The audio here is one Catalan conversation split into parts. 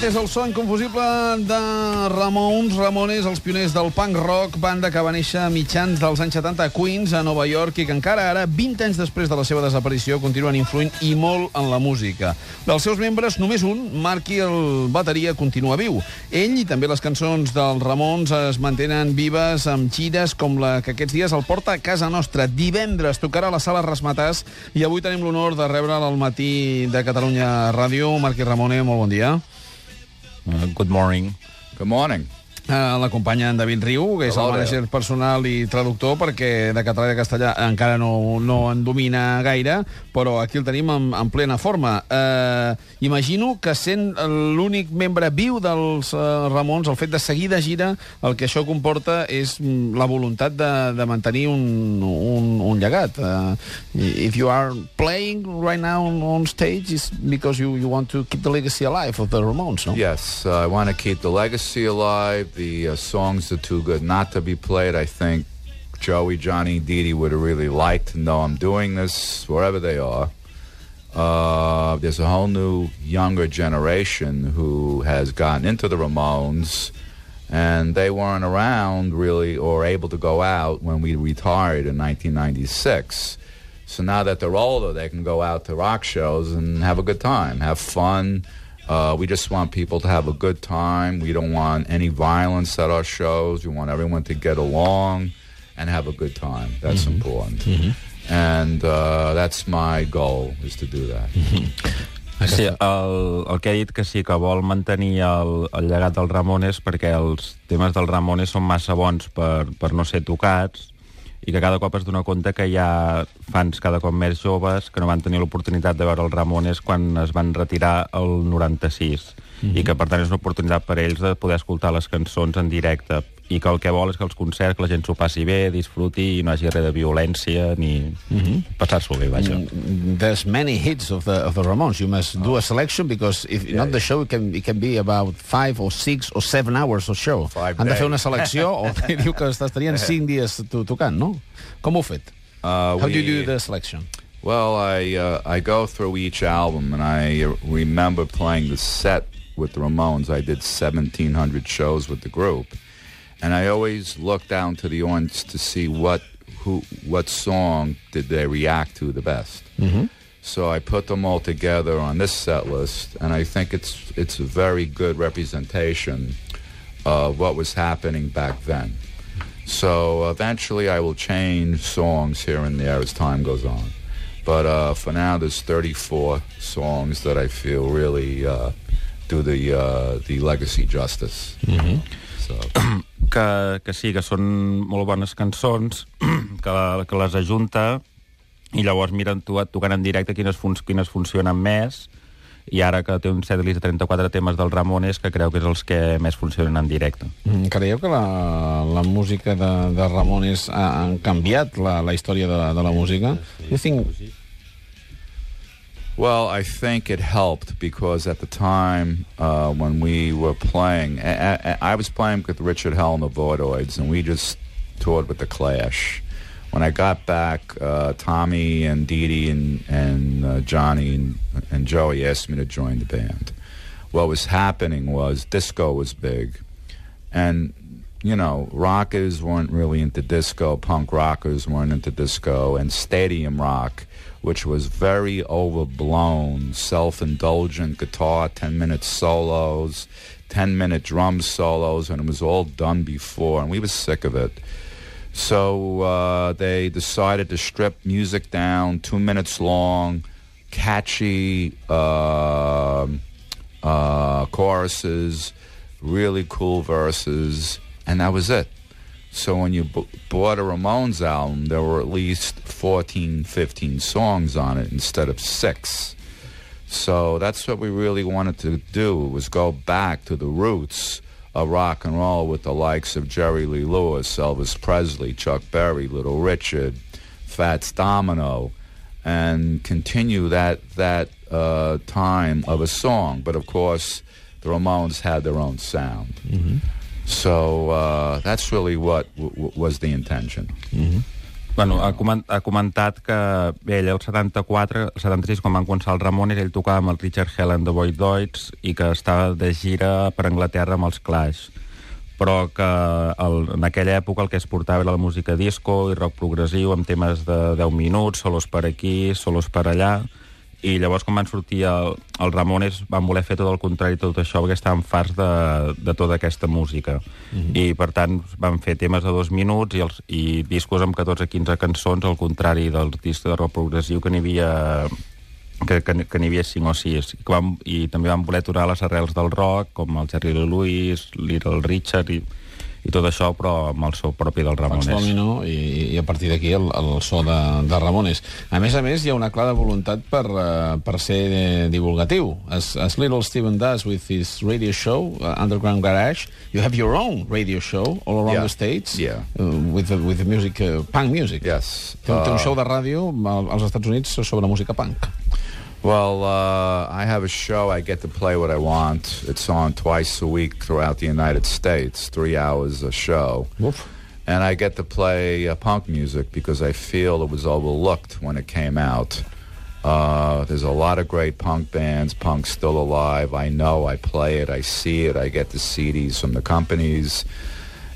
Aquest és el so inconfusible de Ramones, Ramones, els pioners del punk rock, banda que va néixer a mitjans dels anys 70 a Queens, a Nova York, i que encara ara, 20 anys després de la seva desaparició, continuen influint i molt en la música. Dels seus membres, només un, Marky, el bateria, continua viu. Ell i també les cançons dels Ramones es mantenen vives amb gires com la que aquests dies el porta a casa nostra. Divendres tocarà a la sala Rasmatàs i avui tenim l'honor de rebre'l al matí de Catalunya Ràdio. Marky Ramone, molt bon dia. Uh, good morning. Good morning. Uh, L'acompanya en David Riu, que és el manager personal i traductor, perquè de català i de castellà encara no, no en domina gaire, però aquí el tenim en, en plena forma. Uh, imagino que sent l'únic membre viu dels uh, Ramons, el fet de seguir de gira, el que això comporta és mm, la voluntat de, de mantenir un, un, un llegat. Uh, if you are playing right now on, stage, it's because you, you want to keep the legacy alive of the Ramones, no? Yes, I want to keep the legacy alive. The uh, songs are too good not to be played. I think Joey, Johnny, Dee would have really liked to know I'm doing this wherever they are. Uh, there's a whole new younger generation who has gotten into the Ramones, and they weren't around really or able to go out when we retired in 1996. So now that they're older, they can go out to rock shows and have a good time, have fun. Uh, we just want people to have a good time. We don't want any violence at our shows. We want everyone to get along and have a good time. That's important. And uh, that's my goal, is to do that. Sí, el, el que ha dit que sí que vol mantenir el, el llegat dels Ramones perquè els temes dels Ramones són massa bons per, per no ser tocats i que cada cop es dona compte que hi ha fans cada cop més joves que no van tenir l'oportunitat de veure els Ramones quan es van retirar el 96 i que per tant és una oportunitat per ells de poder escoltar les cançons en directe i que el que vol és que els concerts que la gent s'ho passi bé, disfruti i no hagi res de violència ni passar-s'ho bé, vaja. Mm, There's many hits of the of the Ramones. You must do a selection because if not the show, it can it can be about five or six or seven hours of show. Five Han de fer una selecció o diu que estarien cinc dies to, tocant, no? Com ho fet? Uh, How do you we- do the selection? Well, I uh, I go through each album, and I remember playing the set with the Ramones. I did 1,700 shows with the group, and I always look down to the audience to see what who what song did they react to the best. So I put them all together on this set list, and I think it's it's a very good representation of what was happening back then. So eventually, I will change songs here and there as time goes on. But uh, for now, there's 34 songs that I feel really uh, do the uh, the legacy justice. So que, que sí, que són molt bones cançons, que, la, que les ajunta i llavors miren tu, tocant en directe quines, fun quines funcionen més i ara que té un setlist de 34 temes del Ramones que creu que és els que més funcionen en directe. Mm, Creieu que la, la música de, de Ramones ha, han canviat la, la història de, la- de la música? You think... Well, I think it helped because at the time uh, when we were playing, I, I, I was playing with Richard Hell and the Voidoids, and we just toured with the Clash. When I got back, uh, Tommy and Dee Dee and, and uh, Johnny and, and Joey asked me to join the band. What was happening was disco was big, and you know, rockers weren't really into disco, punk rockers weren't into disco, and stadium rock, which was very overblown, self-indulgent guitar, 10-minute solos, 10-minute drum solos, and it was all done before, and we were sick of it. So uh, they decided to strip music down, two minutes long, catchy uh, uh, choruses, really cool verses, and that was it. So when you b- bought a Ramones album, there were at least 14, 15 songs on it instead of six. So that's what we really wanted to do was go back to the roots of rock and roll with the likes of Jerry Lee Lewis, Elvis Presley, Chuck Berry, Little Richard, Fats Domino, and continue that that uh, time of a song. But of course, the Ramones had their own sound. So uh, that's really what was the intention. Bueno, ha, coment, ha comentat que bé, ell el 74, el 76, quan van començar el Ramones, ell tocava amb el Richard Hell and the Voidoids i que estava de gira per Anglaterra amb els Clash. Però que el, en aquella època el que es portava era la música disco i rock progressiu amb temes de 10 minuts, solos per aquí, solos per allà, i llavors quan van sortir el, el Ramones van voler fer tot el contrari tot això perquè estaven farts de, de tota aquesta música mm -hmm. i per tant van fer temes de dos minuts i, els, i discos amb 14-15 cançons al contrari dels discs de rock progressiu que n'hi havia que, que, que n'hi havia 5 o 6 i, vam, i també van voler aturar les arrels del rock com el Jerry Lee Lewis, Little Richard i i tot això, però amb el so propi del Ramones. Domino, i, i a partir d'aquí el, el so de, de Ramones. A més a més, hi ha una clara voluntat per, uh, per ser divulgatiu. As, as Little Steven does with his radio show, uh, Underground Garage, you have your own radio show all around yeah. the States yeah. uh, with, the, with the music, uh, punk music. Yes. Té, uh, té un show de ràdio als Estats Units sobre música punk. Well, uh, I have a show. I get to play what I want. It's on twice a week throughout the United States, three hours a show. Oof. And I get to play uh, punk music because I feel it was overlooked when it came out. Uh, there's a lot of great punk bands. Punk's still alive. I know. I play it. I see it. I get the CDs from the companies.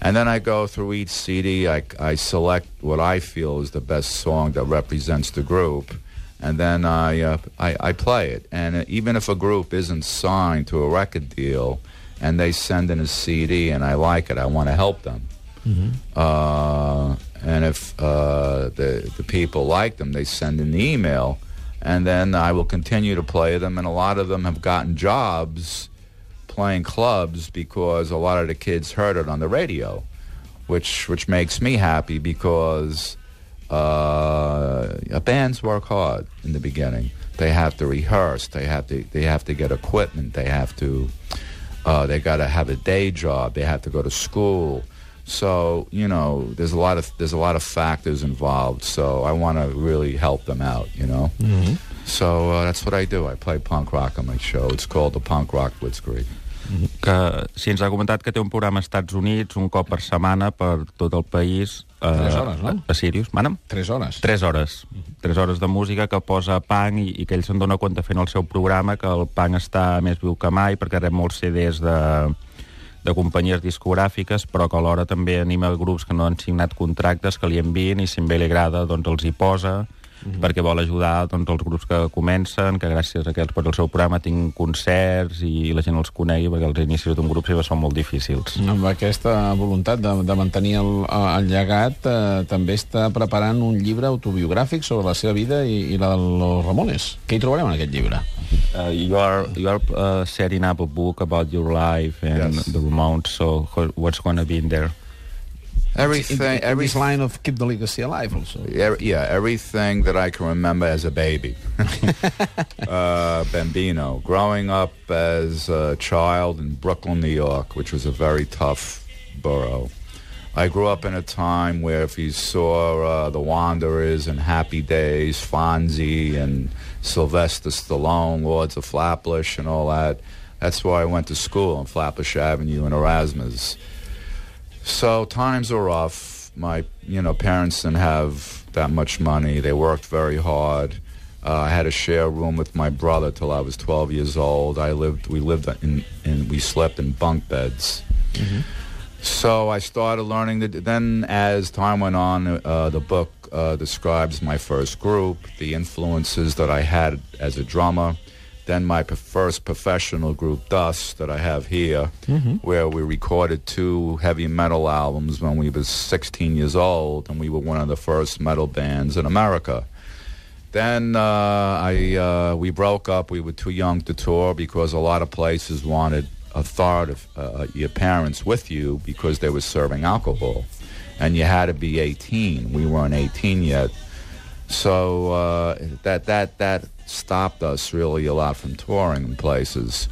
And then I go through each CD. I, I select what I feel is the best song that represents the group and then I, uh, I, I play it. And uh, even if a group isn't signed to a record deal, and they send in a CD and I like it, I want to help them. Mm-hmm. Uh, and if uh, the the people like them, they send in the email, and then I will continue to play them. And a lot of them have gotten jobs playing clubs because a lot of the kids heard it on the radio, which which makes me happy because uh, bands work hard in the beginning. They have to rehearse. They have to. They have to get equipment. They have to. Uh, they got to have a day job. They have to go to school. So you know, there's a lot of there's a lot of factors involved. So I want to really help them out. You know. Mm-hmm. So uh, that's what I do. I play punk rock on my show. It's called the Punk Rock Blitzkrieg. Que si ens ha comentat que té un programa als Estats Units un cop per setmana per tot el país eh, Tres hores, no? a Sirius, mana'm? Tres hores. Tres hores. Tres hores de música que posa punk i, i que ell se'n dona compte fent el seu programa que el punk està més viu que mai perquè rep molts CDs de, de companyies discogràfiques, però que alhora també anima grups que no han signat contractes que li envien i si a li agrada doncs els hi posa -hmm. perquè vol ajudar doncs, els grups que comencen, que gràcies a que per el seu programa tinc concerts i la gent els conegui, perquè els inicis d'un grup sempre són molt difícils. Amb aquesta voluntat de, de mantenir el, el llegat, eh, també està preparant un llibre autobiogràfic sobre la seva vida i, i la de los Ramones. Què hi trobarem en aquest llibre? Uh, you are you are uh, setting up a book about your life and yes. the Ramones, so what's going to be in there? Everything, in, in, every line of keep the legacy alive. Also, yeah, everything that I can remember as a baby, uh, Bambino, growing up as a child in Brooklyn, New York, which was a very tough borough. I grew up in a time where if you saw uh, The Wanderers and Happy Days, Fonzie and Sylvester Stallone, Lords of Flatbush and all that, that's where I went to school on Flatbush Avenue in Erasmus. So times are rough. My, you know, parents didn't have that much money. They worked very hard. Uh, I had to share a room with my brother till I was 12 years old. I lived, we lived in, in we slept in bunk beds. Mm-hmm. So I started learning. The, then, as time went on, uh, the book uh, describes my first group, the influences that I had as a drummer, then my first professional group, Dust, that I have here, mm-hmm. where we recorded two heavy metal albums when we was 16 years old, and we were one of the first metal bands in America. Then uh, I uh, we broke up. We were too young to tour because a lot of places wanted authority, uh, your parents with you because they were serving alcohol, and you had to be 18. We weren't 18 yet, so uh, that that that stopped us really a lot from touring in places.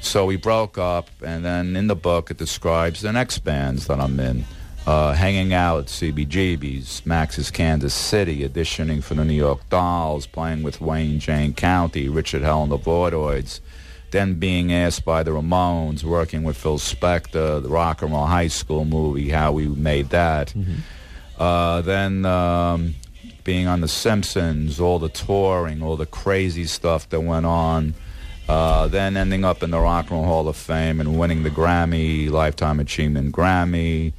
So we broke up, and then in the book it describes the next bands that I'm in. Uh, hanging out at CBGB's, Max's Kansas City, auditioning for the New York Dolls, playing with Wayne Jane County, Richard Hell and the Voidoids, then being asked by the Ramones, working with Phil Spector, the Rock and Roll High School movie, how we made that. Mm-hmm. Uh, then um, being on The Simpsons, all the touring, all the crazy stuff that went on. Uh, then ending up in the Rock and Roll Hall of Fame and winning the Grammy, Lifetime Achievement Grammy.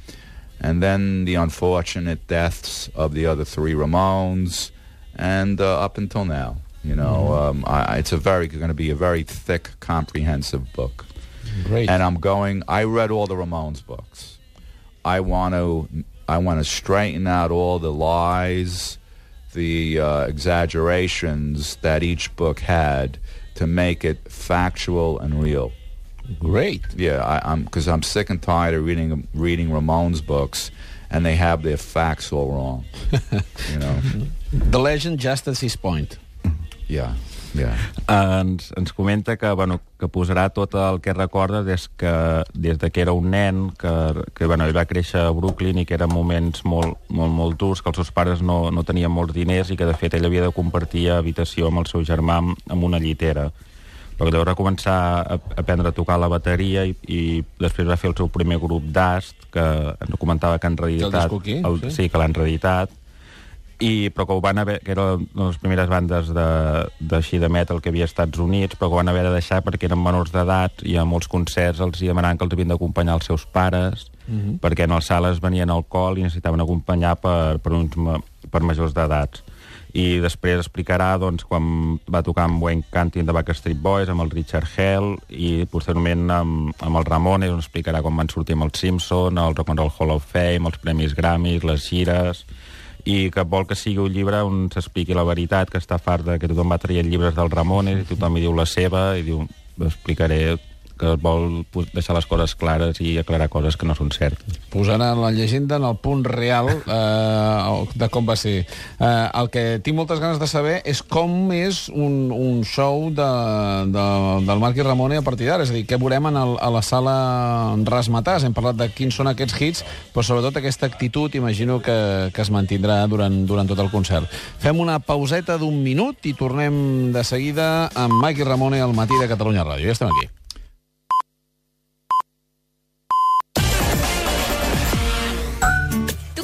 And then the unfortunate deaths of the other three Ramones. And uh, up until now, you know, um, I, it's a very going to be a very thick, comprehensive book. Great. And I'm going. I read all the Ramones books. I want to. I want to straighten out all the lies, the uh, exaggerations that each book had to make it factual and real. Great. Yeah, I, I'm because I'm sick and tired of reading reading Ramones books, and they have their facts all wrong. you know. The Legend Justice's Point. Yeah. Yeah. ens, ens comenta que, bueno, que posarà tot el que recorda des, que, des de que era un nen, que, que bueno, ell va créixer a Brooklyn i que eren moments molt, molt, molt durs, que els seus pares no, no tenien molts diners i que, de fet, ell havia de compartir habitació amb el seu germà amb, una llitera. Però que llavors va començar a aprendre a tocar la bateria i, i després va fer el seu primer grup d'ast, que ens comentava que en reeditat... aquí, el, sí. sí, que l'han reeditat, i, però que ho van haver, que de les primeres bandes de, d'així de metal que havia als Estats Units, però que ho van haver de deixar perquè eren menors d'edat i a molts concerts els demanaven que els havien d'acompanyar els seus pares, Mhm. perquè en les sales venien alcohol i necessitaven acompanyar per, per, uns, per majors d'edats. I després explicarà doncs, quan va tocar amb Wayne Canting de Backstreet Boys, amb el Richard Hell, i posteriorment amb, amb el Ramones, on explicarà com van sortir amb el Simpson, el Rock and Roll Hall of Fame, els Premis Grammys, les gires i que vol que sigui un llibre on s'expliqui la veritat, que està fart de que tothom va traient llibres del Ramones i tothom hi diu la seva i diu, explicaré que vol deixar les coses clares i aclarar coses que no són certes. Posarà la llegenda en el punt real eh, de com va ser. Eh, el que tinc moltes ganes de saber és com és un, un show de, de, del Marc i Ramone a partir d'ara. És a dir, què veurem en el, a la sala Rasmatàs. Hem parlat de quins són aquests hits, però sobretot aquesta actitud imagino que, que es mantindrà durant, durant tot el concert. Fem una pauseta d'un minut i tornem de seguida amb Mike i Ramone al matí de Catalunya Ràdio. Ja estem aquí.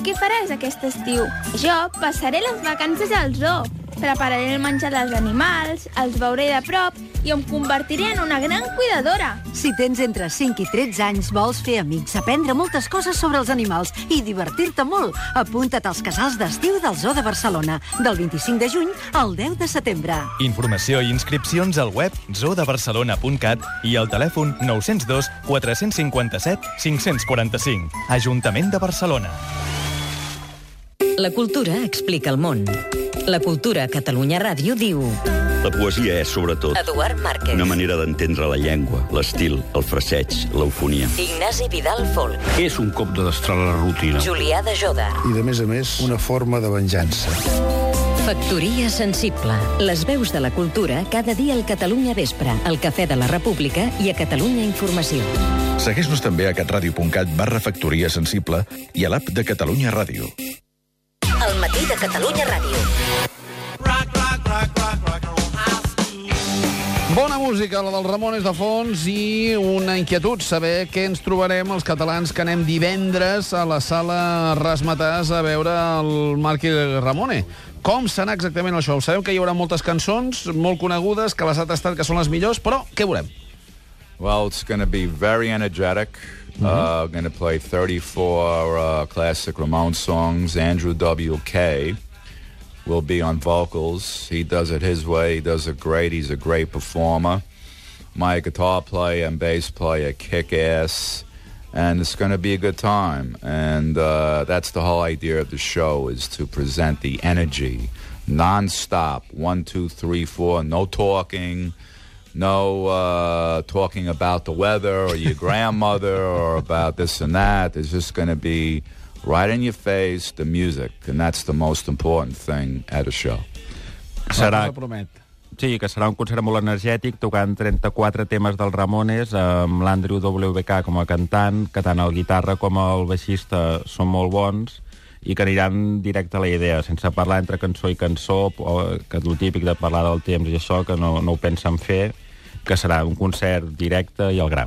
Què faràs aquest estiu? Jo passaré les vacances al zoo. Prepararé el menjar dels animals, els veuré de prop i em convertiré en una gran cuidadora. Si tens entre 5 i 13 anys, vols fer amics, aprendre moltes coses sobre els animals i divertir-te molt, apunta't als casals d'estiu del Zoo de Barcelona, del 25 de juny al 10 de setembre. Informació i inscripcions al web zoodebarcelona.cat i al telèfon 902 457 545. Ajuntament de Barcelona. La cultura explica el món. La cultura a Catalunya Ràdio diu... La poesia és, sobretot, Eduard Márquez. una manera d'entendre la llengua, l'estil, el fraseig, l'eufonia. Ignasi Vidal Folk. És un cop de destral a la rutina. Julià de Joda. i, de més a més, una forma de venjança. Factoria sensible. Les veus de la cultura cada dia al Catalunya Vespre, al Cafè de la República i a Catalunya Informació. Segueix-nos també a catradio.cat barra factoria sensible i a l'app de Catalunya Ràdio. El matí de Catalunya Ràdio. Bona música, la dels Ramones de fons i una inquietud, saber què ens trobarem els catalans que anem divendres a la sala Rasmatàs a veure el Marc i Ramone. Com serà exactament el show? Sabem que hi haurà moltes cançons molt conegudes, que les ha tastat que són les millors, però què veurem? Well, it's going to be very energetic. Uh, going to play 34 uh, classic Ramones songs. Andrew W.K. will be on vocals. He does it his way. He does it great. He's a great performer. My guitar player and bass player kick ass. And it's going to be a good time. And uh, that's the whole idea of the show is to present the energy non-stop. One, two, three, four. No talking no uh, talking about the weather or your grandmother or about this and that. There's just going to be right in your face the music, and that's the most important thing at a show. Serà, sí, que serà un concert molt energètic, tocant 34 temes dels Ramones, amb l'Andrew WK com a cantant, que tant el guitarra com el baixista són molt bons, i que aniran directe a la idea, sense parlar entre cançó i cançó, o que el típic de parlar del temps i això, que no, no ho pensen fer, que serà un concert directe i al gra.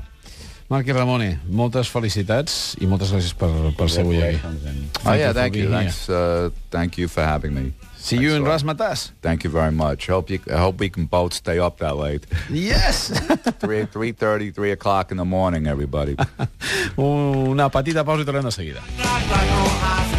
Marc i Ramone, moltes felicitats i moltes gràcies per, per ser avui aquí. Oh yeah, thank you. Thanks. Uh, thank you for having me. See you in Razzmatazz. Thank you very much. Hope you. I hope we can both stay up that late. Yes! three, three thirty, three o'clock in the morning, everybody. Una petita pausa i tornem de seguida.